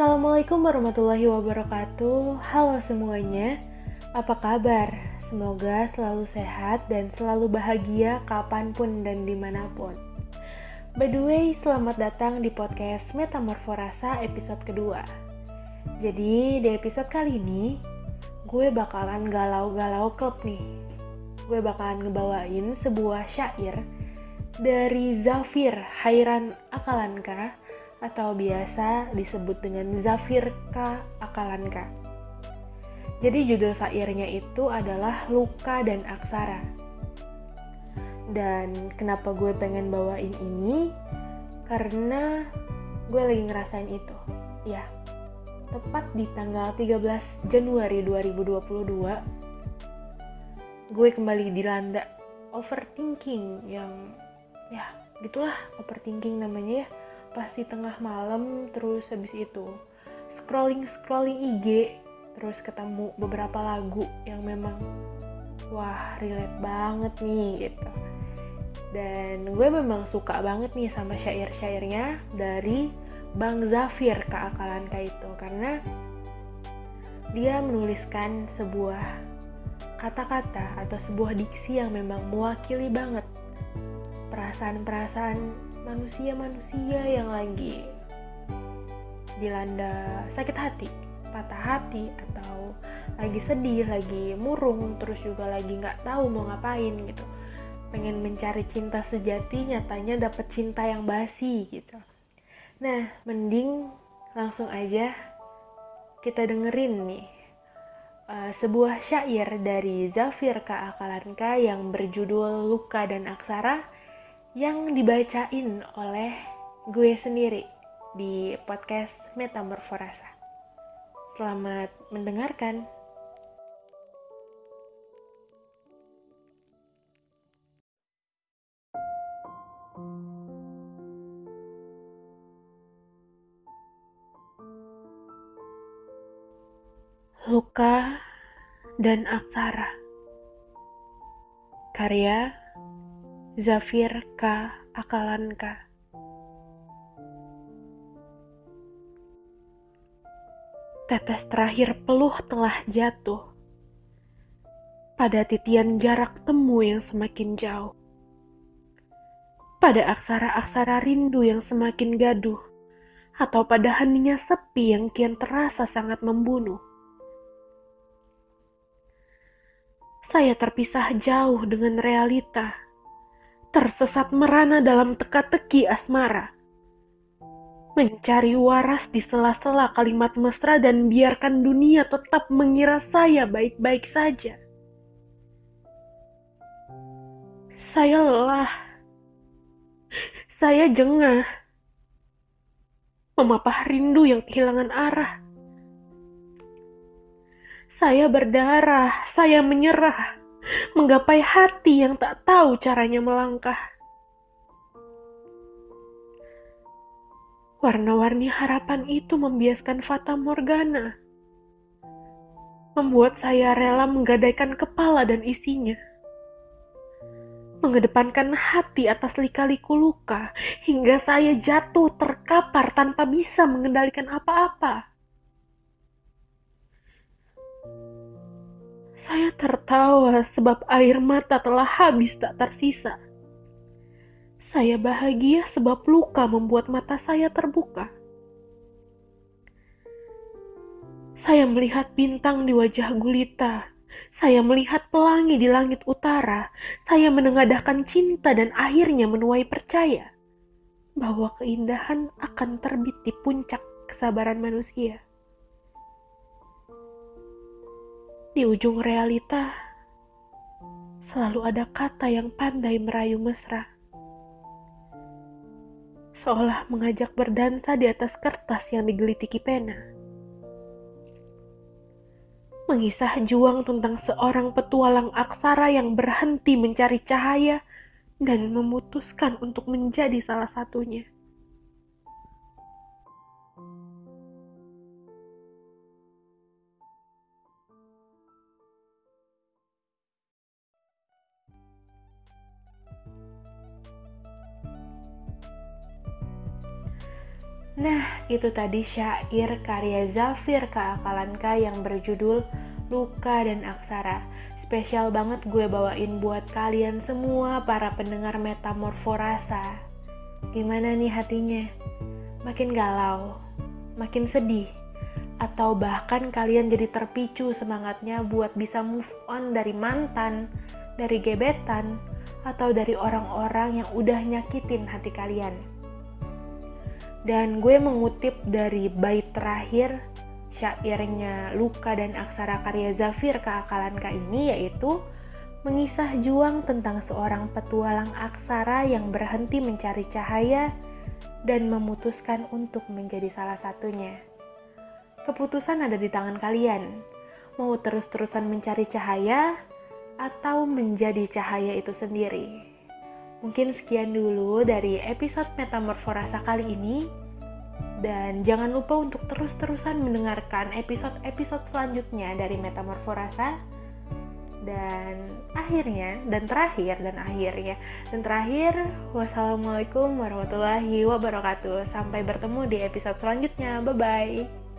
Assalamualaikum warahmatullahi wabarakatuh. Halo semuanya, apa kabar? Semoga selalu sehat dan selalu bahagia kapan pun dan di mana pun. By the way, selamat datang di podcast Metamorforasa episode kedua. Jadi, di episode kali ini, gue bakalan galau-galau klub nih. Gue bakalan ngebawain sebuah syair dari Zafir Hairan Akalanka atau biasa disebut dengan Zafir K. Akalanka. Jadi judul syairnya itu adalah Luka dan Aksara. Dan kenapa gue pengen bawain ini? Karena gue lagi ngerasain itu. Ya, tepat di tanggal 13 Januari 2022, gue kembali dilanda overthinking yang ya gitulah overthinking namanya ya pasti tengah malam terus habis itu scrolling scrolling IG terus ketemu beberapa lagu yang memang wah relate banget nih gitu. Dan gue memang suka banget nih sama syair-syairnya dari Bang Zafir keakalan itu. Karena dia menuliskan sebuah kata-kata atau sebuah diksi yang memang mewakili banget perasaan-perasaan manusia-manusia yang lagi dilanda sakit hati, patah hati, atau lagi sedih, lagi murung, terus juga lagi nggak tahu mau ngapain gitu. Pengen mencari cinta sejati, nyatanya dapet cinta yang basi gitu. Nah, mending langsung aja kita dengerin nih uh, sebuah syair dari Zafir K. Akalanka yang berjudul Luka dan Aksara yang dibacain oleh gue sendiri di podcast Metamorforasa. Selamat mendengarkan. Luka dan Aksara Karya Zafir K. Akalanka Tetes terakhir peluh telah jatuh pada titian jarak temu yang semakin jauh. Pada aksara-aksara rindu yang semakin gaduh, atau pada heningnya sepi yang kian terasa sangat membunuh. Saya terpisah jauh dengan realita tersesat merana dalam teka-teki asmara. Mencari waras di sela-sela kalimat mesra dan biarkan dunia tetap mengira saya baik-baik saja. Saya lelah. Saya jengah. Memapah rindu yang kehilangan arah. Saya berdarah, saya menyerah menggapai hati yang tak tahu caranya melangkah. Warna-warni harapan itu membiaskan Fata Morgana, membuat saya rela menggadaikan kepala dan isinya mengedepankan hati atas lika-liku luka hingga saya jatuh terkapar tanpa bisa mengendalikan apa-apa. Saya tertawa sebab air mata telah habis tak tersisa. Saya bahagia sebab luka membuat mata saya terbuka. Saya melihat bintang di wajah gulita. Saya melihat pelangi di langit utara. Saya menengadahkan cinta dan akhirnya menuai percaya bahwa keindahan akan terbit di puncak kesabaran manusia. Di ujung realita, selalu ada kata yang pandai merayu mesra. Seolah mengajak berdansa di atas kertas yang digelitiki pena. Mengisah juang tentang seorang petualang aksara yang berhenti mencari cahaya dan memutuskan untuk menjadi salah satunya. Nah, itu tadi syair karya Zafir Keakalanka yang berjudul Luka dan Aksara. Spesial banget gue bawain buat kalian semua para pendengar Metamorforasa. Gimana nih hatinya? Makin galau, makin sedih, atau bahkan kalian jadi terpicu semangatnya buat bisa move on dari mantan, dari gebetan, atau dari orang-orang yang udah nyakitin hati kalian. Dan gue mengutip dari bait terakhir syairnya Luka dan Aksara karya Zafir Keakalanka ini yaitu mengisah juang tentang seorang petualang aksara yang berhenti mencari cahaya dan memutuskan untuk menjadi salah satunya. Keputusan ada di tangan kalian. Mau terus-terusan mencari cahaya atau menjadi cahaya itu sendiri. Mungkin sekian dulu dari episode Metamorforasa kali ini. Dan jangan lupa untuk terus-terusan mendengarkan episode-episode selanjutnya dari Metamorforasa. Dan akhirnya, dan terakhir, dan akhirnya, dan terakhir, wassalamualaikum warahmatullahi wabarakatuh. Sampai bertemu di episode selanjutnya. Bye-bye.